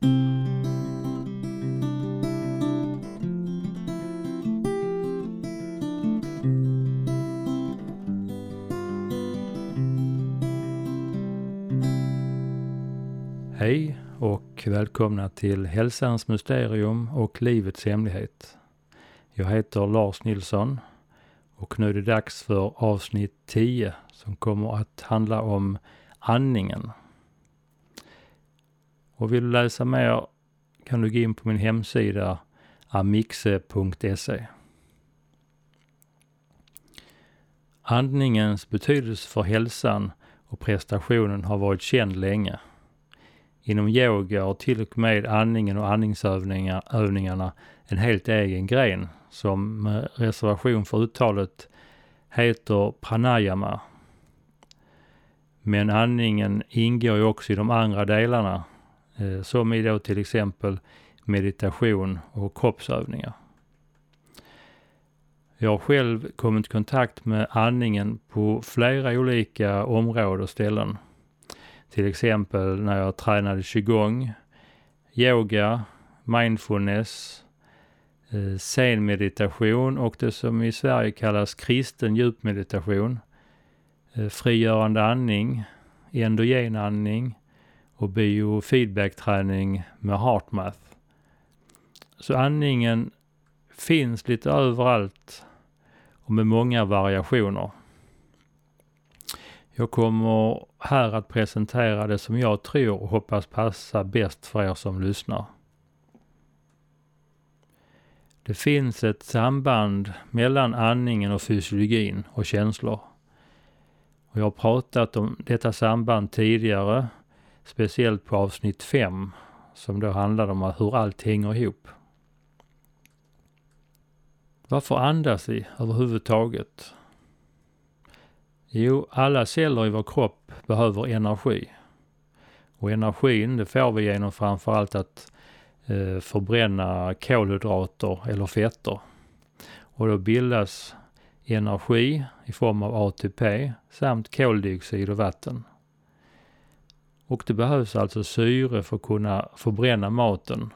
Hej och välkomna till Hälsans mysterium och livets hemlighet. Jag heter Lars Nilsson och nu är det dags för avsnitt 10 som kommer att handla om andningen. Och vill du läsa mer kan du gå in på min hemsida amixe.se. Andningens betydelse för hälsan och prestationen har varit känd länge. Inom yoga har till och med andningen och andningsövningarna en helt egen gren som med reservation för uttalet heter pranayama. Men andningen ingår ju också i de andra delarna Eh, som i då till exempel meditation och kroppsövningar. Jag har själv kommit i kontakt med andningen på flera olika områden och ställen. Till exempel när jag tränade qigong, yoga, mindfulness, eh, sen meditation och det som i Sverige kallas kristen djupmeditation, eh, frigörande andning, endogen andning och biofeedbackträning med HeartMath. Så andningen finns lite överallt och med många variationer. Jag kommer här att presentera det som jag tror och hoppas passa bäst för er som lyssnar. Det finns ett samband mellan andningen och fysiologin och känslor. Och jag har pratat om detta samband tidigare, speciellt på avsnitt 5 som då handlade om hur allt hänger ihop. Varför andas vi överhuvudtaget? Jo, alla celler i vår kropp behöver energi. Och energin det får vi genom framförallt att eh, förbränna kolhydrater eller fetter. Och då bildas energi i form av ATP samt koldioxid och vatten. Och det behövs alltså syre för att kunna förbränna maten.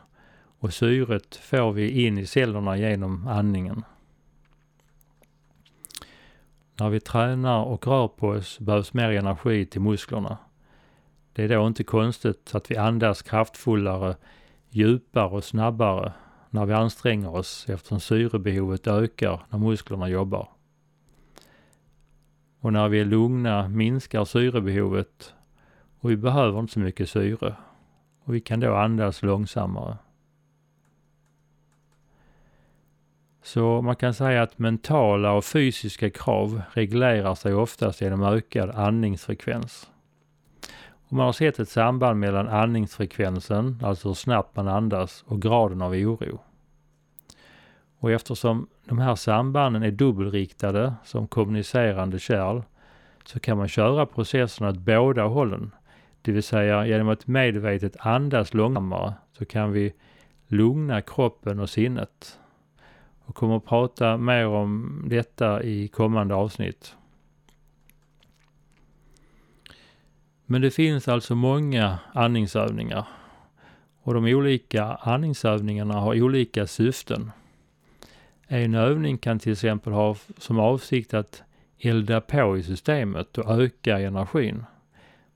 Och syret får vi in i cellerna genom andningen. När vi tränar och rör på oss behövs mer energi till musklerna. Det är då inte konstigt att vi andas kraftfullare, djupare och snabbare när vi anstränger oss eftersom syrebehovet ökar när musklerna jobbar. Och när vi är lugna minskar syrebehovet och vi behöver inte så mycket syre. Och vi kan då andas långsammare. Så man kan säga att mentala och fysiska krav reglerar sig oftast genom ökad andningsfrekvens. Och man har sett ett samband mellan andningsfrekvensen, alltså hur snabbt man andas, och graden av oro. Och eftersom de här sambanden är dubbelriktade som kommunicerande kärl så kan man köra processen åt båda hållen. Det vill säga genom att medvetet andas långsammare så kan vi lugna kroppen och sinnet och kommer att prata mer om detta i kommande avsnitt. Men det finns alltså många andningsövningar och de olika andningsövningarna har olika syften. En övning kan till exempel ha som avsikt att elda på i systemet och öka energin.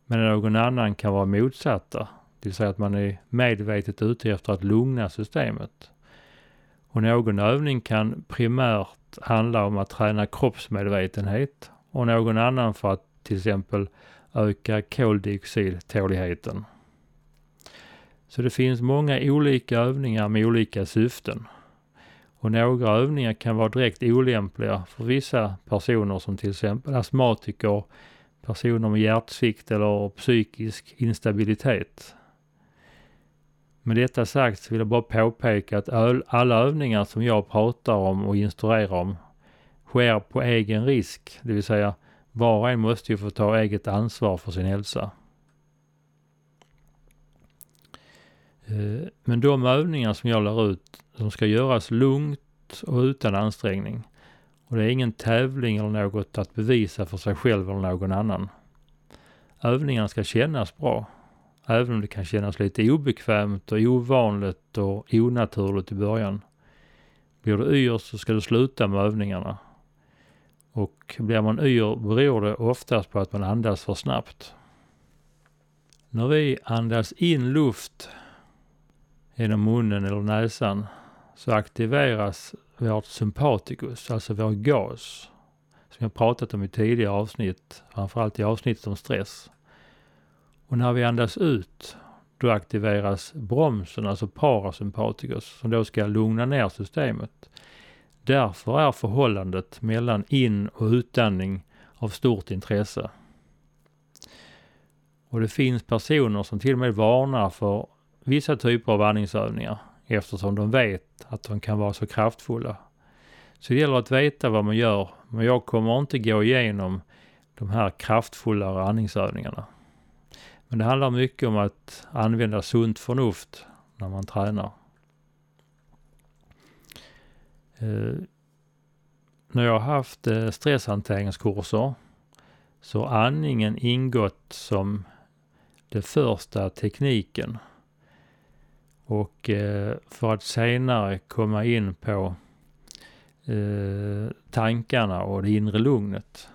Men någon annan kan vara motsatta, det vill säga att man är medvetet ute efter att lugna systemet. Och någon övning kan primärt handla om att träna kroppsmedvetenhet och någon annan för att till exempel öka koldioxidtåligheten. Så det finns många olika övningar med olika syften. Och några övningar kan vara direkt olämpliga för vissa personer som till exempel astmatiker, personer med hjärtsvikt eller psykisk instabilitet. Med detta sagt så vill jag bara påpeka att alla övningar som jag pratar om och instruerar om sker på egen risk, det vill säga var och en måste ju få ta eget ansvar för sin hälsa. Eh, men de övningar som jag lär ut, de ska göras lugnt och utan ansträngning. Och det är ingen tävling eller något att bevisa för sig själv eller någon annan. Övningarna ska kännas bra. även om det kan kännas lite obekvämt och ovanligt och onaturligt i början. Blir du yr så ska du sluta med övningarna. Och blir man yr beror det oftast på att man andas för snabbt. När vi andas in luft genom munnen eller näsan så aktiveras vårt sympaticus, alltså vår gas, som jag pratat om i tidigare avsnitt, framförallt i avsnittet om stress. Och när vi andas ut, då aktiveras bromsen, alltså parasympaticus, som då ska lugna ner systemet. Därför är förhållandet mellan in och utandning av stort intresse. Och det finns personer som till och med varnar för vissa typer av andningsövningar eftersom de vet att de kan vara så kraftfulla. Så det gäller att veta vad man gör, men jag kommer inte gå igenom de här kraftfullare andningsövningarna. Men det handlar mycket om att använda sunt förnuft när man tränar. Eh, när jag har haft eh, stresshanteringskurser så har andningen ingått som den första tekniken. Och eh, för att senare komma in på eh, tankarna och det inre lugnet.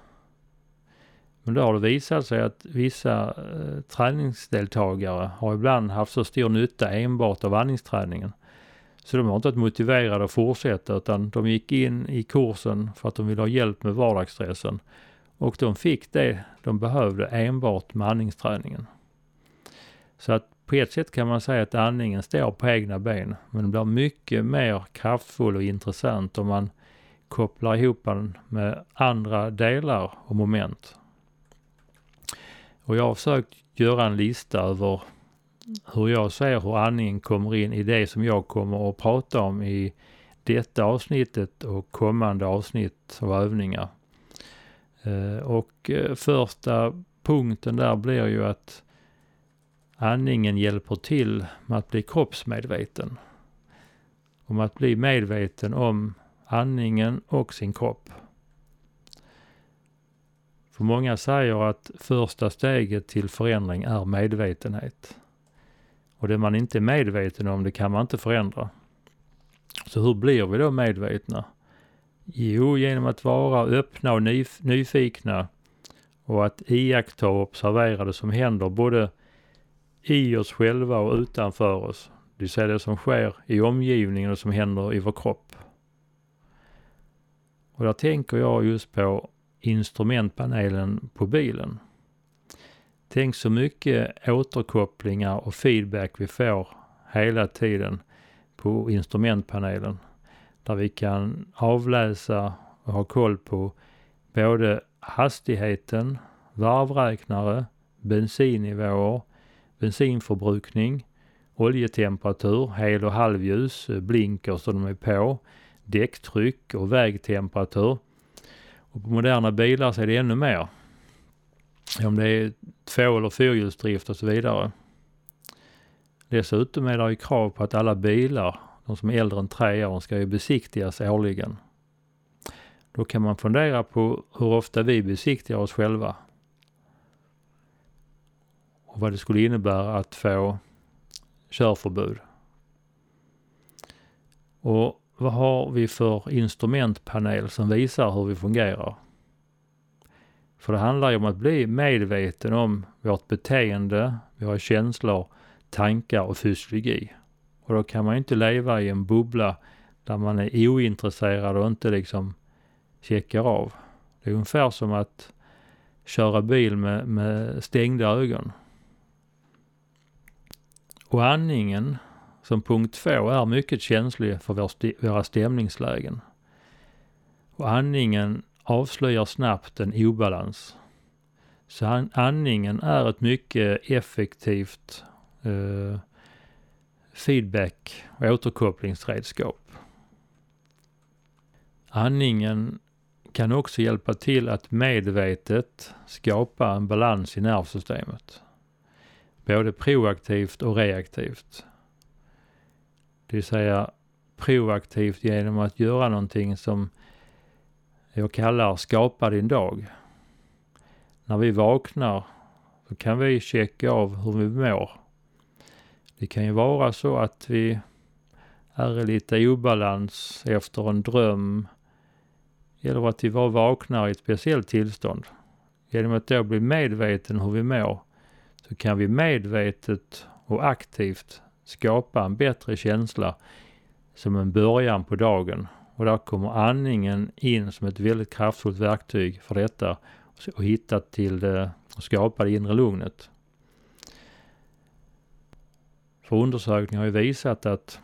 Men då har det visat sig att vissa eh, träningsdeltagare har ibland haft så stor nytta enbart av andningsträningen. Så de har inte varit motiverade att fortsätta utan de gick in i kursen för att de ville ha hjälp med vardagsstressen. Och de fick det de behövde enbart med andningsträningen. Så att på ett sätt kan man säga att andningen står på egna ben, men den blir mycket mer kraftfull och intressant om man kopplar ihop den med andra delar och moment. Och jag har försökt göra en lista över hur jag ser hur andningen kommer in i det som jag kommer att prata om i detta avsnittet och kommande avsnitt eh, och övningar. Och första punkten där blir ju att Andningen hjälper till med att bli kroppsmedveten. Om att bli medveten om andningen och sin kropp. För många säger att första steget till förändring är medvetenhet. Och det man inte är medveten om, det kan man inte förändra. Så hur blir vi då medvetna? Jo, genom att vara öppna och nyf nyfikna och att iaktta och observera det som händer både i oss själva och utanför oss. Det vill säga det som sker i omgivningen och som händer i vår kropp. Och där tänker jag just på instrumentpanelen på bilen. Tänk så mycket återkopplingar och feedback vi får hela tiden på instrumentpanelen. Där vi kan avläsa och ha koll på både hastigheten, varvräknare, bensinnivåer, bensinförbrukning, oljetemperatur, hel och halvljus, eh, blinkers så de är på, däcktryck och vägtemperatur. Och på moderna bilar så är det ännu mer. Om det är två eller fyrhjulsdrift och så vidare. Dessutom är det ju krav på att alla bilar, de som är äldre än tre år, ska ju besiktigas årligen. Då kan man fundera på hur ofta vi besiktigar oss själva och vad det skulle innebära att få körförbud. Och vad har vi för instrumentpanel som visar hur vi fungerar? För det handlar ju om att bli medveten om vårt beteende, våra känslor, tankar och fysiologi. Och då kan man ju inte leva i en bubbla där man är ointresserad och inte liksom checkar av. Det är ungefär som att köra bil med, med stängda ögon. Och andningen som punkt två är mycket känslig för vår st våra stämningslägen. Och andningen avslöjar snabbt en obalans. Så andningen är ett mycket effektivt eh, feedback och återkopplingsredskap. Andningen kan också hjälpa till att medvetet skapa en balans i nervsystemet både proaktivt och reaktivt. Det vill säga proaktivt genom att göra någonting som jag kallar skapa din dag. När vi vaknar så kan vi checka av hur vi mår Det kan ju vara så att vi är i lite obalans efter en dröm eller att vi var vaknar i ett speciellt tillstånd. Genom att då bli medveten hur vi mår så kan vi medvetet och aktivt skapa en bättre känsla som en början på dagen. Och där kommer andningen in som ett väldigt kraftfullt verktyg för detta och hitta till det och skapa det inre lugnet. För undersökningar har ju visat att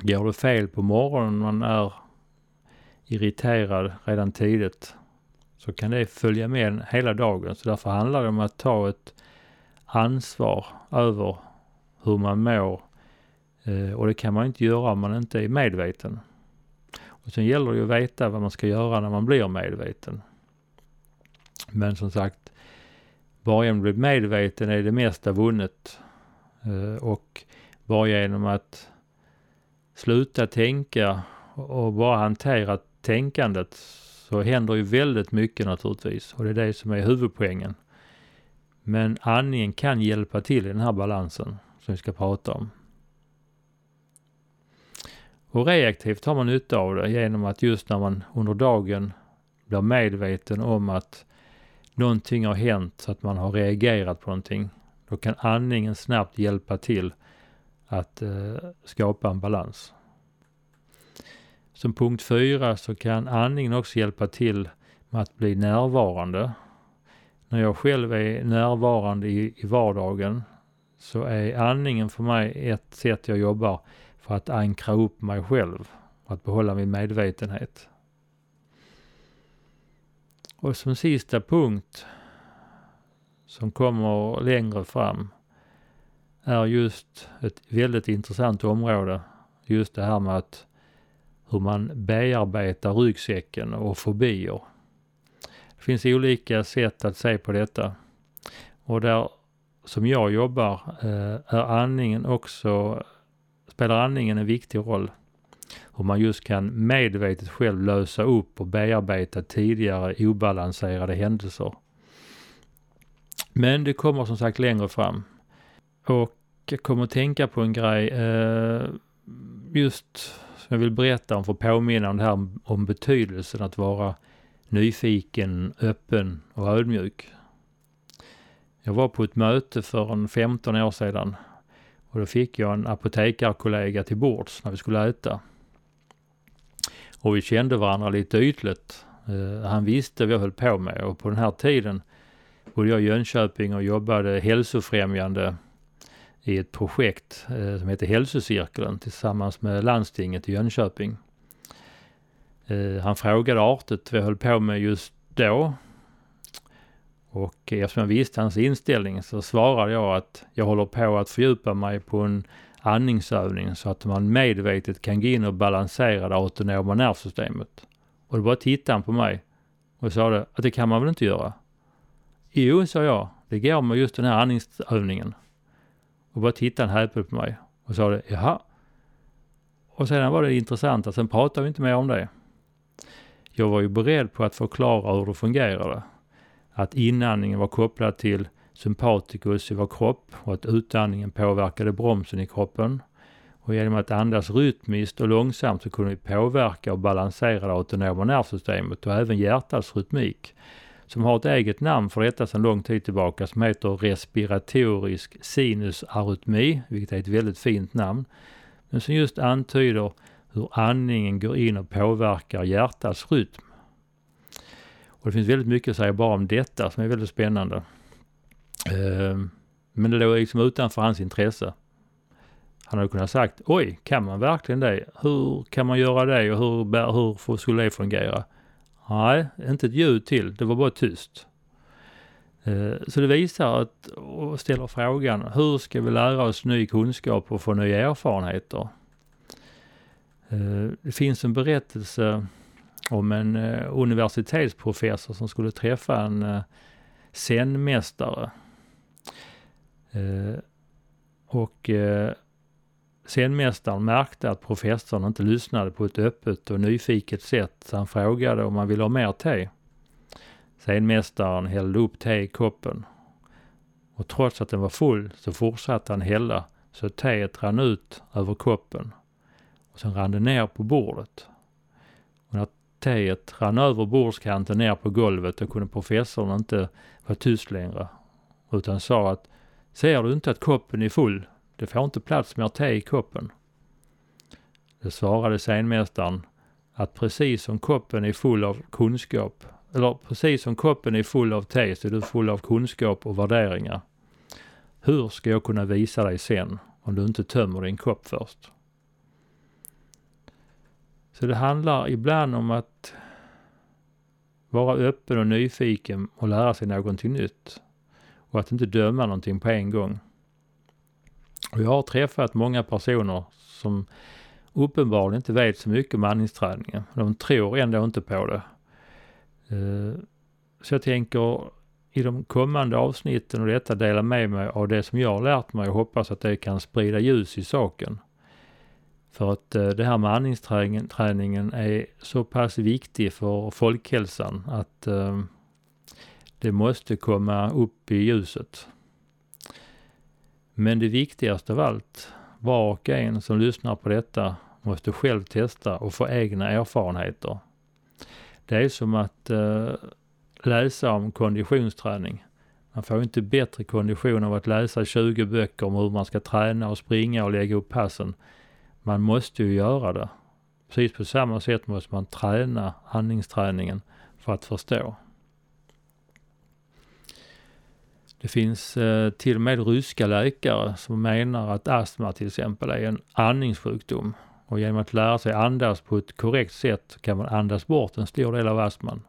går det fel på morgonen, man är irriterad redan tidigt, så kan det följa med hela dagen. Så därför handlar det om att ta ett ansvar över hur man mår eh, och det kan man inte göra om man inte är medveten. Och sen gäller det ju att veta vad man ska göra när man blir medveten. Men som sagt, bara genom att bli medveten är det mesta vunnet. Eh, och bara genom att sluta tänka och bara hantera tänkandet så händer ju väldigt mycket naturligtvis. Och det är det som är huvudpoängen. Men andningen kan hjälpa till i den här balansen som vi ska prata om. Och reaktivt har man nytta av det genom att just när man under dagen blir medveten om att någonting har hänt så att man har reagerat på någonting. Då kan andningen snabbt hjälpa till att eh, skapa en balans. Som punkt fyra så kan andningen också hjälpa till med att bli närvarande. När jag själv är närvarande i, i vardagen så är andningen för mig ett sätt jag jobbar för att ankra upp mig själv och att behålla min medvetenhet. Och som sista punkt som kommer längre fram är just ett väldigt intressant område. Just det här med att hur man bearbetar ryggsäcken och fobier. Det finns olika sätt att se på detta. Och där som jag jobbar eh, är andningen också, spelar andningen en viktig roll. Hur man just kan medvetet själv lösa upp och bearbeta tidigare obalanserade händelser. Men det kommer som sagt längre fram. Och jag kommer att tänka på en grej. Eh, just som jag vill berätta om för att påminna om det här om betydelsen att vara nyfiken, öppen och ödmjuk. Jag var på ett möte för en 15 år sedan och då fick jag en apotekarkollega till bords när vi skulle äta. Och vi kände varandra lite ytligt. Eh, han visste vad jag höll på med och på den här tiden bodde jag i Jönköping och jobbade hälsofrämjande i ett projekt eh, som heter Hälsocirkeln tillsammans med landstinget i Jönköping. Eh, han frågade artigt vad jag höll på med just då och eftersom jag visste hans inställning så svarade jag att jag håller på att fördjupa mig på en andningsövning så att man medvetet kan gå in och balansera det autonoma nervsystemet. Och då bara tittade han på mig och sa det, att det kan man väl inte göra? Jo, sa jag, det går med just den här andningsövningen. Och bara tittade han häpet på mig och sa det, jaha. Och sedan var det intressant att sen pratade vi inte mer om det. Jag var ju beredd på att förklara hur det fungerade att inandningen var kopplad till sympaticus i vår kropp och att utandningen påverkade bromsen i kroppen. Och genom att andas rytmiskt och långsamt så kunde vi påverka och balansera det autonoma nervsystemet och även hjärtats rytmik som har ett eget namn för detta sedan lång tid tillbaka som heter respiratorisk sinusarytmi, vilket är ett väldigt fint namn. Men som just antyder hur andningen går in och påverkar hjärtats rytm. Och det finns väldigt mycket att säga bara om detta som är väldigt spännande. Ehm, men det låg liksom utanför hans intresse. Han hade kunnat sagt, oj, kan man verkligen det? Hur kan man göra det och hur, hur skulle det fungera? Nej, inte ett ljud till, det var bara tyst. Ehm, så det visar att, och ställer frågan, hur ska vi lära oss ny kunskap och få nya erfarenheter? Eh, det finns en berättelse om en eh, universitetsprofessor som skulle träffa en eh, zenmästare. Och zenmästaren märkte att professorn inte lyssnade på ett öppet och nyfiket sätt så han frågade om han ville ha mer te. Zenmästaren hällde upp te i koppen och trots att den var full så fortsatte han hälla så teet rann ut över koppen sen rann det ner på bordet. Och när teet rann över bordskanten ner på golvet då kunde professorn inte vara tyst längre utan sa att ser du inte att koppen är full? Det får inte plats mer te i koppen. Det svarade scenmästaren att precis som koppen är full av kunskap, eller precis som koppen är full av te så är du full av kunskap och värderingar. Hur ska jag kunna visa dig sen om du inte tömmer din kopp först? Så det handlar ibland om att vara öppen och nyfiken och lära sig någonting nytt. Och att inte döma någonting på en gång. Och jag har träffat många personer som uppenbarligen inte vet så mycket om andningsträningen. De tror ändå inte på det. Eh, så jag tänker i de kommande avsnitten och detta dela med mig av det som jag har lärt mig och hoppas att det kan sprida ljus i saken. För att eh, det här med andningsträningen är så pass viktig för folkhälsan att eh, det måste komma upp i ljuset. Men det viktigaste av allt, var och en som lyssnar på detta måste själv testa och få egna erfarenheter. Det är som att eh, läsa om konditionsträning. Man får inte bättre kondition av att läsa 20 böcker om hur man ska träna och springa och lägga upp passen. Man måste ju göra det. Precis på samma sätt måste man träna andningsträningen för att förstå. Det finns eh, till och med ryska läkare som menar att astma till exempel är en andningssjukdom. Och genom att lära sig andas på ett korrekt sätt kan man andas bort en stor del av astman.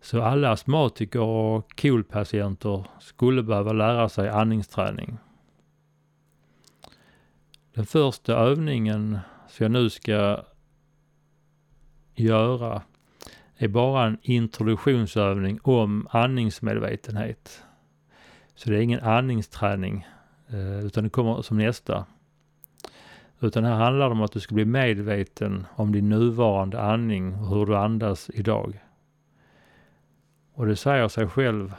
Så alla astmatiker och KOL-patienter skulle behöva lära sig andningsträning. Den första övningen som jag nu ska göra är bara en introduktionsövning om andningsmedvetenhet. Så det är ingen andningsträning, eh, utan det kommer som nästa. Utan här handlar det om att du ska bli medveten om din nuvarande andning och hur du andas idag. Och det säger sig själv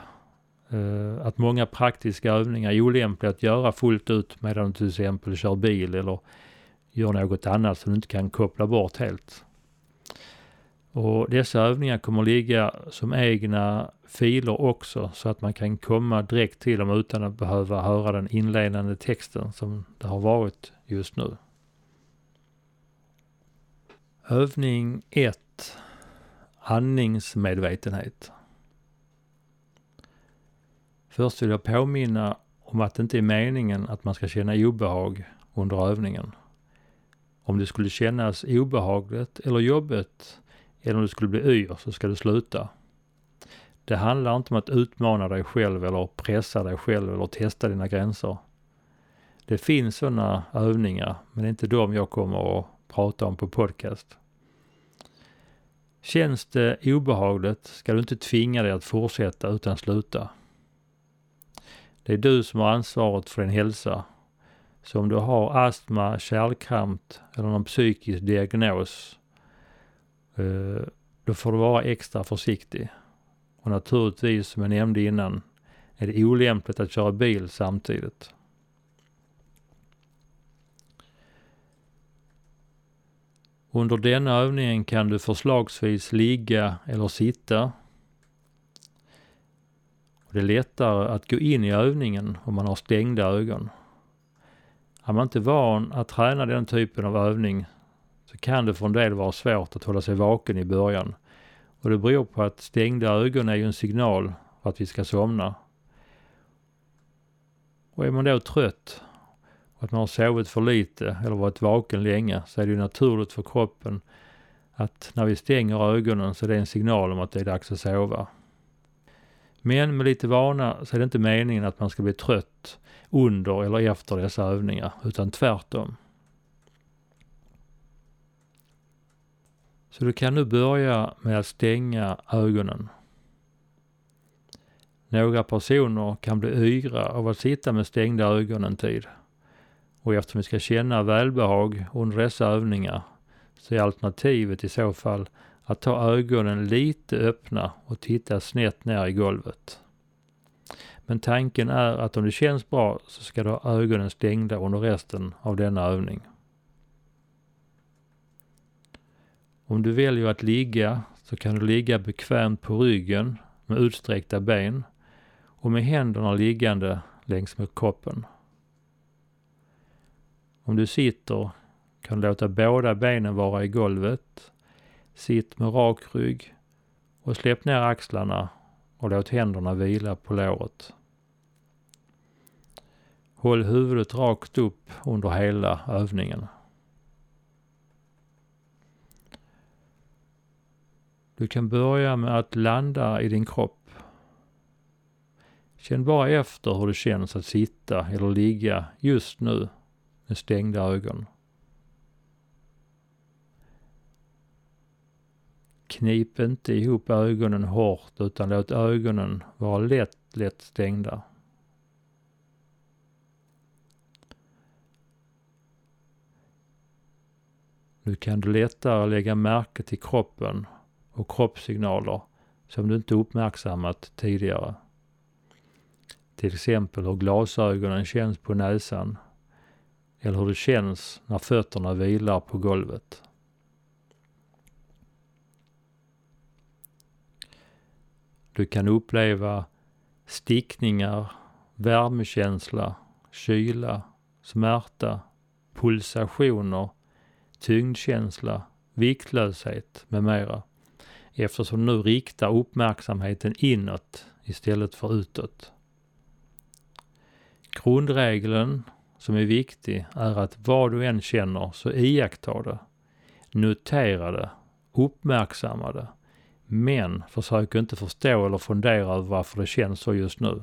Eh, att många praktiska övningar är olämpliga att göra fullt ut medan du till exempel kör bil eller gör något annat som du inte kan koppla bort helt. Och dessa övningar kommer ligga som egna filer också så att man kan komma direkt till dem utan att behöva höra den inledande texten som det har varit just nu. Övning 1. Andningsmedvetenhet. Först vill jag påminna om att det inte är meningen att man ska känna obehag under övningen. Om det skulle kännas obehagligt eller jobbigt eller om du skulle bli yr så ska du sluta. Det handlar inte om att utmana dig själv eller pressa dig själv eller testa dina gränser. Det finns sådana övningar, men det är inte de jag kommer att prata om på podcast. Känns det obehagligt ska du inte tvinga dig att fortsätta utan sluta. Det är du som har ansvaret för din hälsa. Så om du har astma, kärlkramp eller någon psykisk diagnos eh, då får du vara extra försiktig. Och naturligtvis, som jag nämnde innan, är det olämpligt att köra bil samtidigt. Under denna övningen kan du förslagsvis ligga eller sitta. Det är lättare att gå in i övningen om man har stängda ögon. Är man inte van att träna den typen av övning så kan det för en del vara svårt att hålla sig vaken i början. Och det beror på att stängda ögon är ju en signal för att vi ska somna. Och är man då trött och att man har sovit för lite eller varit vaken länge så är det ju naturligt för kroppen att när vi stänger ögonen så är det en signal om att det är dags att sova. Men med lite vana så är det inte meningen att man ska bli trött under eller efter dessa övningar, utan tvärtom. Så du kan nu börja med att stänga ögonen. Några personer kan bli yra av att sitta med stängda ögon en tid. Och eftersom vi ska känna välbehag under dessa övningar så är alternativet i så fall att ha ögonen lite öppna och titta snett ner i golvet. Men tanken är att om det känns bra så ska du ha ögonen stängda under resten av denna övning. Om du väljer att ligga så kan du ligga bekvämt på ryggen med utsträckta ben och med händerna liggande längs med kroppen. Om du sitter kan du låta båda benen vara i golvet. Sitt med rak rygg och släpp ner axlarna och låt händerna vila på låret. Håll huvudet rakt upp under hela övningen. Du kan börja med att landa i din kropp. Känn bara efter hur det känns att sitta eller ligga just nu med stängda ögon. Knip inte ihop ögonen hårt utan låt ögonen vara lätt, lätt stängda. Nu kan du lättare lägga märke till kroppen och kroppssignaler som du inte uppmärksammat tidigare. Till exempel hur glasögonen känns på näsan eller hur det känns när fötterna vilar på golvet. Du kan uppleva stickningar, värmekänsla, kyla, smärta, pulsationer, tyngdkänsla, viktlöshet med mera. Eftersom du nu riktar uppmärksamheten inåt istället för utåt. Grundregeln som är viktig är att vad du än känner så iaktta det, notera det, uppmärksamma det, men försök inte förstå eller fundera över varför det känns så just nu.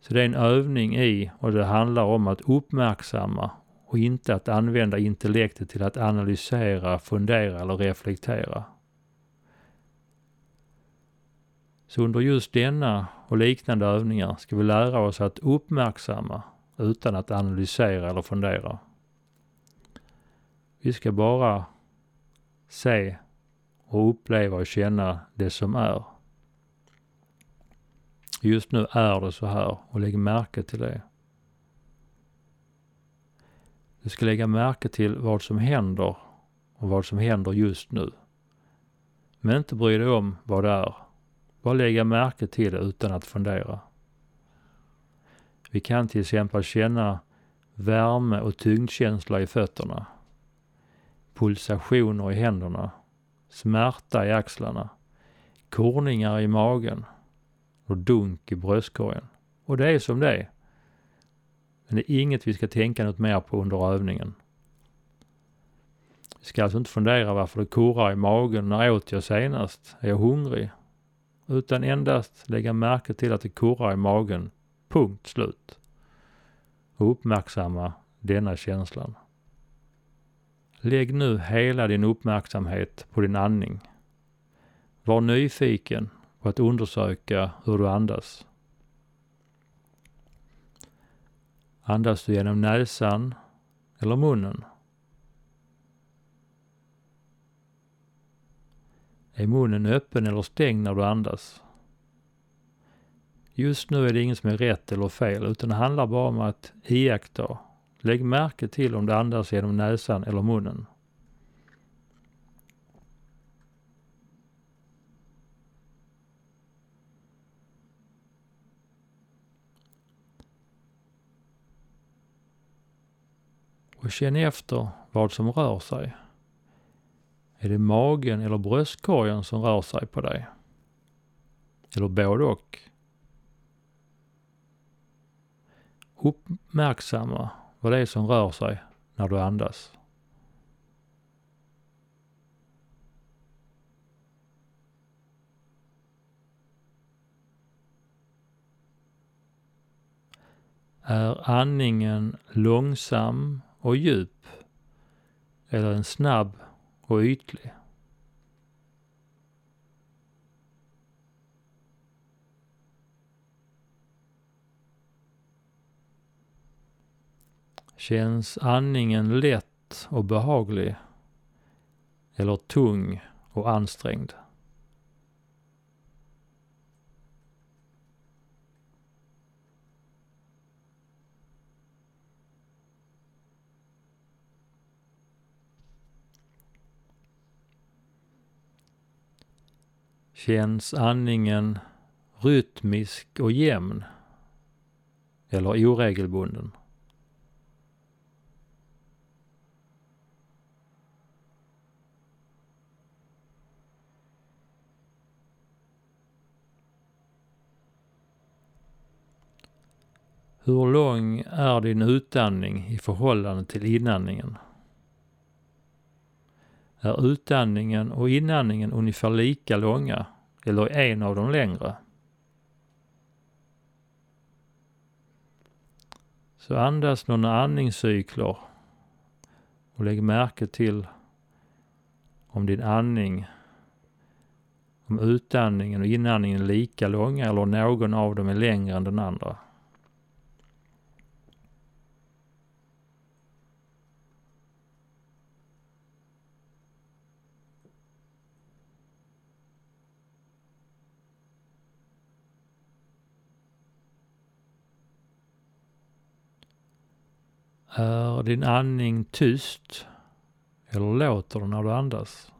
Så det är en övning i och det handlar om att uppmärksamma och inte att använda intellektet till att analysera, fundera eller reflektera. Så under just denna och liknande övningar ska vi lära oss att uppmärksamma utan att analysera eller fundera. Vi ska bara se och uppleva och känna det som är. Just nu är det så här och lägg märke till det. Du ska lägga märke till vad som händer och vad som händer just nu. Men inte bry dig om vad det är. Bara lägga märke till det utan att fundera. Vi kan till exempel känna värme och tyngdkänsla i fötterna, pulsationer i händerna, smärta i axlarna, korningar i magen och dunk i bröstkorgen. Och det är som det är. Men det är inget vi ska tänka något mer på under övningen. Vi ska alltså inte fundera varför det kurrar i magen. När åt jag senast? Är jag hungrig? utan endast lägga märke till att det kurrar i magen. Punkt slut. Och uppmärksamma denna känslan. Lägg nu hela din uppmärksamhet på din andning. Var nyfiken på att undersöka hur du andas. Andas du genom näsan eller munnen? Är munnen öppen eller stängd när du andas? Just nu är det inget som är rätt eller fel, utan det handlar bara om att iaktta. Lägg märke till om du andas genom näsan eller munnen. Och känn efter vad som rör sig. Är det magen eller bröstkorgen som rör sig på dig? Eller både och? Uppmärksamma vad det är som rör sig när du andas. Är andningen långsam och djup eller en snabb och ytlig. Känns andningen lätt och behaglig? Eller tung och ansträngd? Känns andningen rytmisk och jämn? Eller oregelbunden? Hur lång är din utandning i förhållande till inandningen? Är utandningen och inandningen ungefär lika långa eller är en av dem längre? Så andas några andningscykler och lägg märke till om din andning, om utandningen och inandningen är lika långa eller någon av dem är längre än den andra. Eh, Är din andning tyst eller låter den när du andas?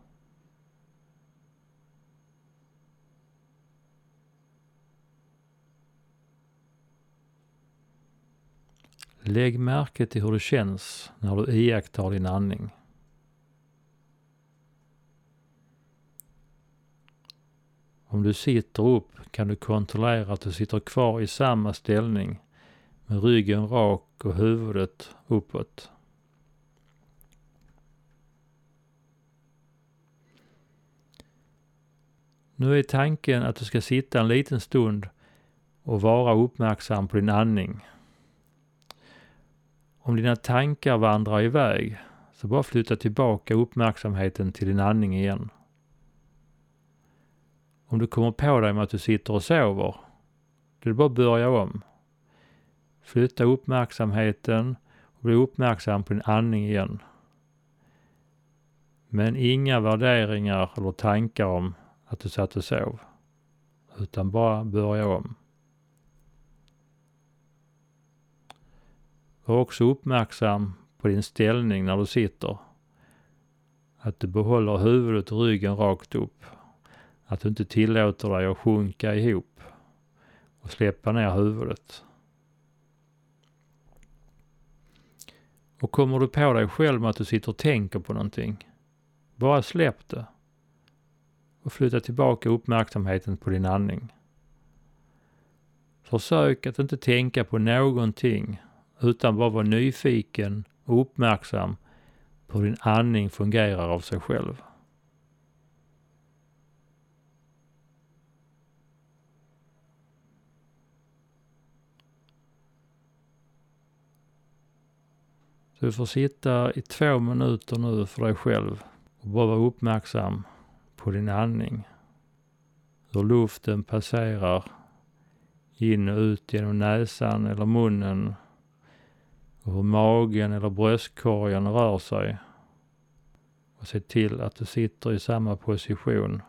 Lägg märke till hur det känns när du iakttar din andning. Om du sitter upp kan du kontrollera att du sitter kvar i samma ställning med ryggen rak och huvudet uppåt. Nu är tanken att du ska sitta en liten stund och vara uppmärksam på din andning. Om dina tankar vandrar iväg, så bara flytta tillbaka uppmärksamheten till din andning igen. Om du kommer på dig med att du sitter och sover, då är det bara att börja om. Flytta uppmärksamheten och bli uppmärksam på din andning igen. Men inga värderingar eller tankar om att du satt och sov. Utan bara börja om. Var också uppmärksam på din ställning när du sitter. Att du behåller huvudet och ryggen rakt upp. Att du inte tillåter dig att sjunka ihop och släppa ner huvudet. Och kommer du på dig själv med att du sitter och tänker på någonting, bara släpp det. Och flytta tillbaka uppmärksamheten på din andning. Försök att inte tänka på någonting utan bara vara nyfiken och uppmärksam på hur din andning fungerar av sig själv. Du får sitta i två minuter nu för dig själv och bara vara uppmärksam på din andning. Hur luften passerar in och ut genom näsan eller munnen och hur magen eller bröstkorgen rör sig. Och se till att du sitter i samma position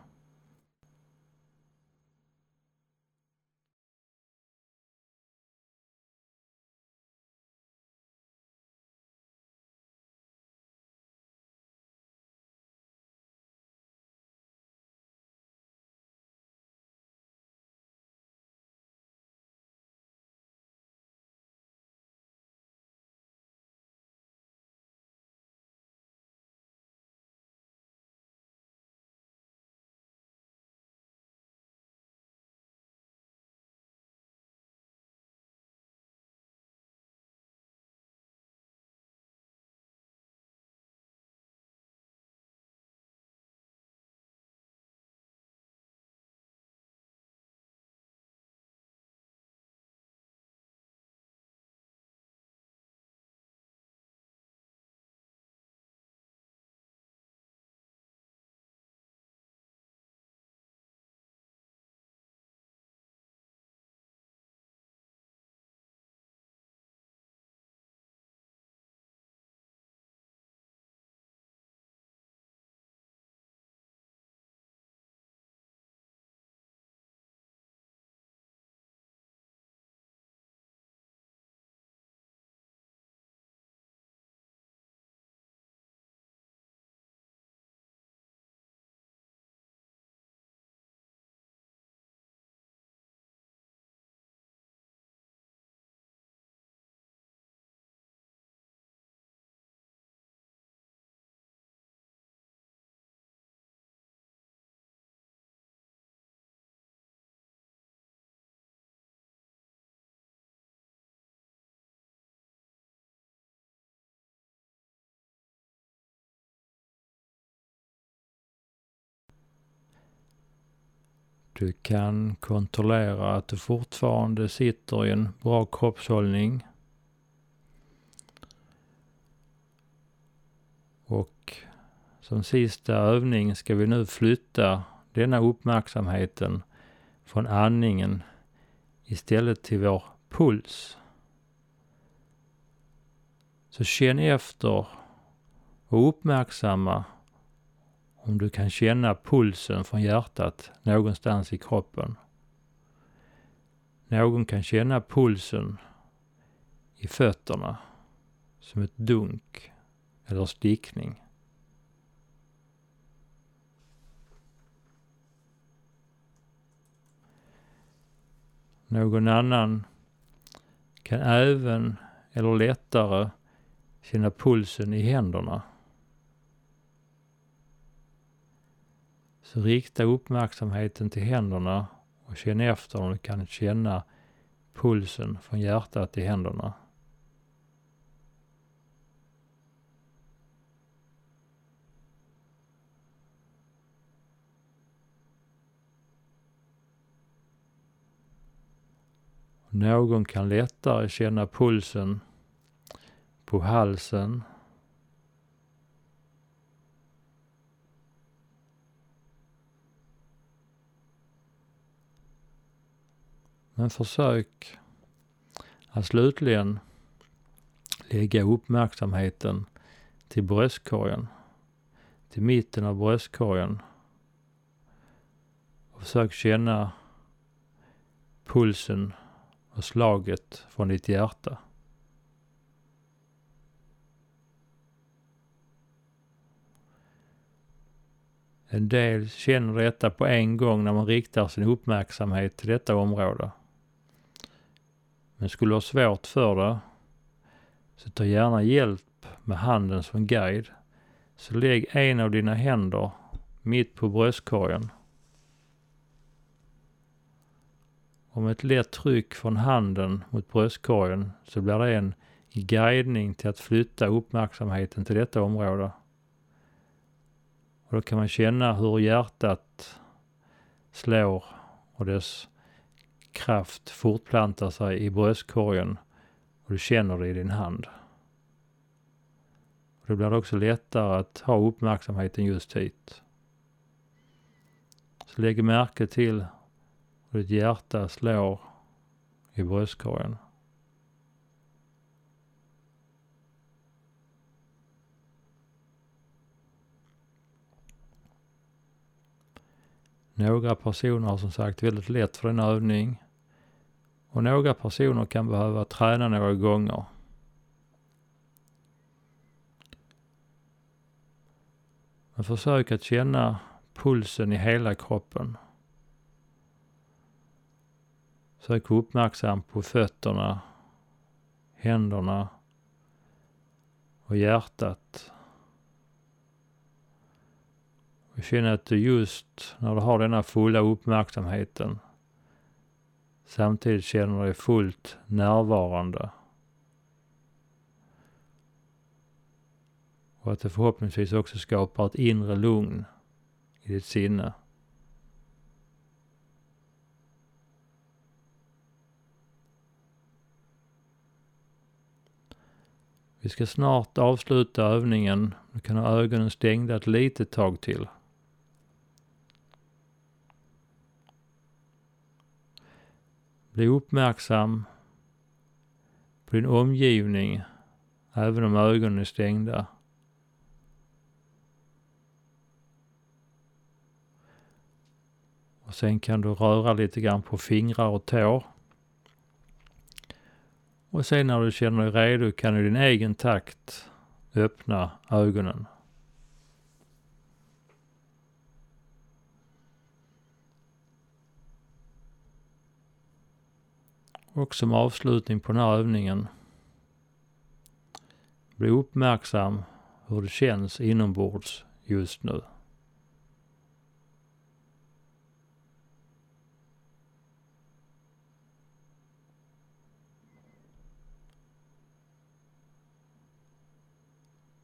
Du kan kontrollera att du fortfarande sitter i en bra kroppshållning. Och som sista övning ska vi nu flytta denna uppmärksamheten från andningen istället till vår puls. Så känn efter och uppmärksamma om du kan känna pulsen från hjärtat någonstans i kroppen. Någon kan känna pulsen i fötterna som ett dunk eller stickning. Någon annan kan även eller lättare känna pulsen i händerna. Så rikta uppmärksamheten till händerna och känn efter om du kan känna pulsen från hjärtat i händerna. Någon kan lättare känna pulsen på halsen. Men försök att slutligen lägga uppmärksamheten till bröstkorgen, till mitten av bröstkorgen. Och försök känna pulsen och slaget från ditt hjärta. En del känner detta på en gång när man riktar sin uppmärksamhet till detta område. Men skulle ha svårt för det, så ta gärna hjälp med handen som guide. Så lägg en av dina händer mitt på bröstkorgen. Och med ett lätt tryck från handen mot bröstkorgen så blir det en guidning till att flytta uppmärksamheten till detta område. Och då kan man känna hur hjärtat slår och dess kraft fortplantar sig i bröstkorgen och du känner det i din hand. Och då blir det också lättare att ha uppmärksamheten just hit. Så lägg märke till hur ditt hjärta slår i bröstkorgen. Några personer har som sagt väldigt lätt för denna övning och några personer kan behöva träna några gånger. Men försök att känna pulsen i hela kroppen. Sök uppmärksam på fötterna, händerna och hjärtat. Och känn att du just när du har denna fulla uppmärksamheten samtidigt känner du dig fullt närvarande. Och att det förhoppningsvis också skapar ett inre lugn i ditt sinne. Vi ska snart avsluta övningen. Du kan ha ögonen stängda ett litet tag till. Bli uppmärksam på din omgivning även om ögonen är stängda. Och sen kan du röra lite grann på fingrar och tår. Och sen när du känner dig redo kan du i din egen takt öppna ögonen. Och som avslutning på den här övningen. Bli uppmärksam hur det känns inombords just nu.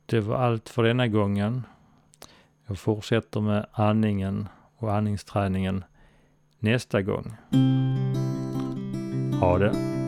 Det var allt för denna gången. Jag fortsätter med andningen och andningsträningen nästa gång. Ha det!